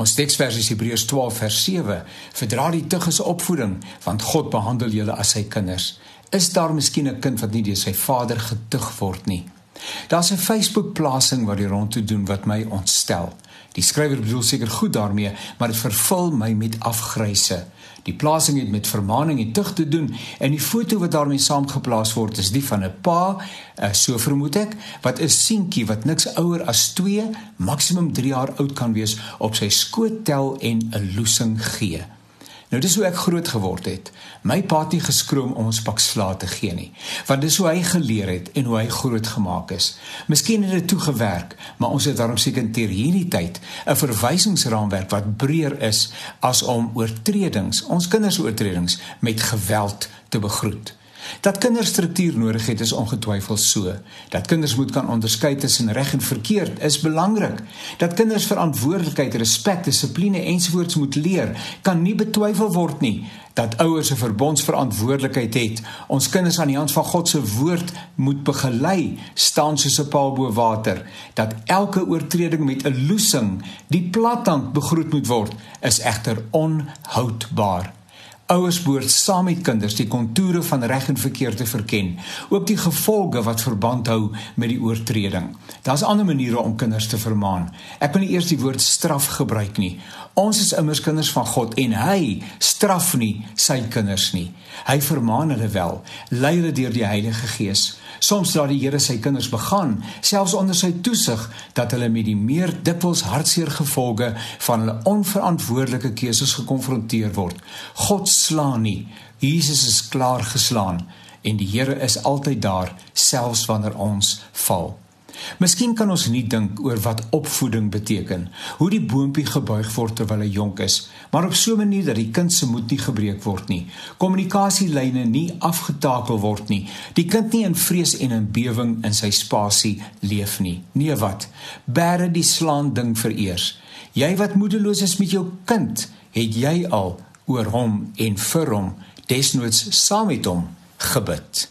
Ons teksvers is Hebreërs 12 vers 7. Verdra die tugges opvoeding, want God behandel julle as sy kinders. Is daar miskien 'n kind wat nie deur sy vader getug word nie? Daar's 'n Facebook-plasing wat die rond te doen wat my ontstel. Die skrywer bedoel seker goed daarmee, maar dit vervul my met afgryse. Die plasing het met vermaaning en tug te doen en die foto wat daarmee saamgeplaas word is die van 'n pa, uh, so vermoed ek, wat 'n seentjie wat niks ouer as 2, maksimum 3 jaar oud kan wees, op sy skoot tel en 'n loosing gee. Nou dis hoe ek groot geword het. My pa het nie geskroom om ons pak slaag te gee nie, want dis hoe hy geleer het en hoe hy groot gemaak is. Miskien het dit toe gewerk, maar ons het daarom seker ter hierdie tyd 'n verwysingsraamwerk wat breër is as om oortredings, ons kinders oortredings met geweld te begroet. Dat kinders struktuur nodig het is ongetwyfeld so. Dat kinders moet kan onderskei tussen reg en verkeerd is belangrik. Dat kinders verantwoordelikheid, respek, dissipline ensovoorts moet leer, kan nie betwyfel word nie. Dat ouers 'n verbondsverantwoordelikheid het, ons kinders aan die hand van God se woord moet begelei, staan soos 'n paal bo water. Dat elke oortreding met 'n loosing, die plathand begroet moet word, is egter onhoudbaar. Ouers behoort saam met kinders die kontoure van reg en verkeerd te verken, ook die gevolge wat verband hou met die oortreding. Daar's ander maniere om kinders te vermaan. Ek wil nie eers die woord straf gebruik nie. Ons is immers kinders van God en hy straf nie sy kinders nie. Hy vermaan hulle wel, lei hulle deur die Heilige Gees. Soms laat die Here sy kinders begaan, selfs onder sy toesig, dat hulle met die meer dikwels hartseer gevolge van hulle onverantwoordelike keuses gekonfronteer word. God slaan nie. Jesus is klaar geslaan en die Here is altyd daar selfs wanneer ons val. Miskien kan ons nie dink oor wat opvoeding beteken, hoe die boontjie gebuig word terwyl hy jonk is, maar op so 'n manier dat die kind se moed nie gebreek word nie, kommunikasielyne nie afgetakel word nie, die kind nie in vrees en in bewering in sy spasie leef nie. Nee wat? Bære die slaan ding vereers. Jy wat moedeloos is met jou kind, het jy al oor hom en vir hom desnoods saam met hom gebid.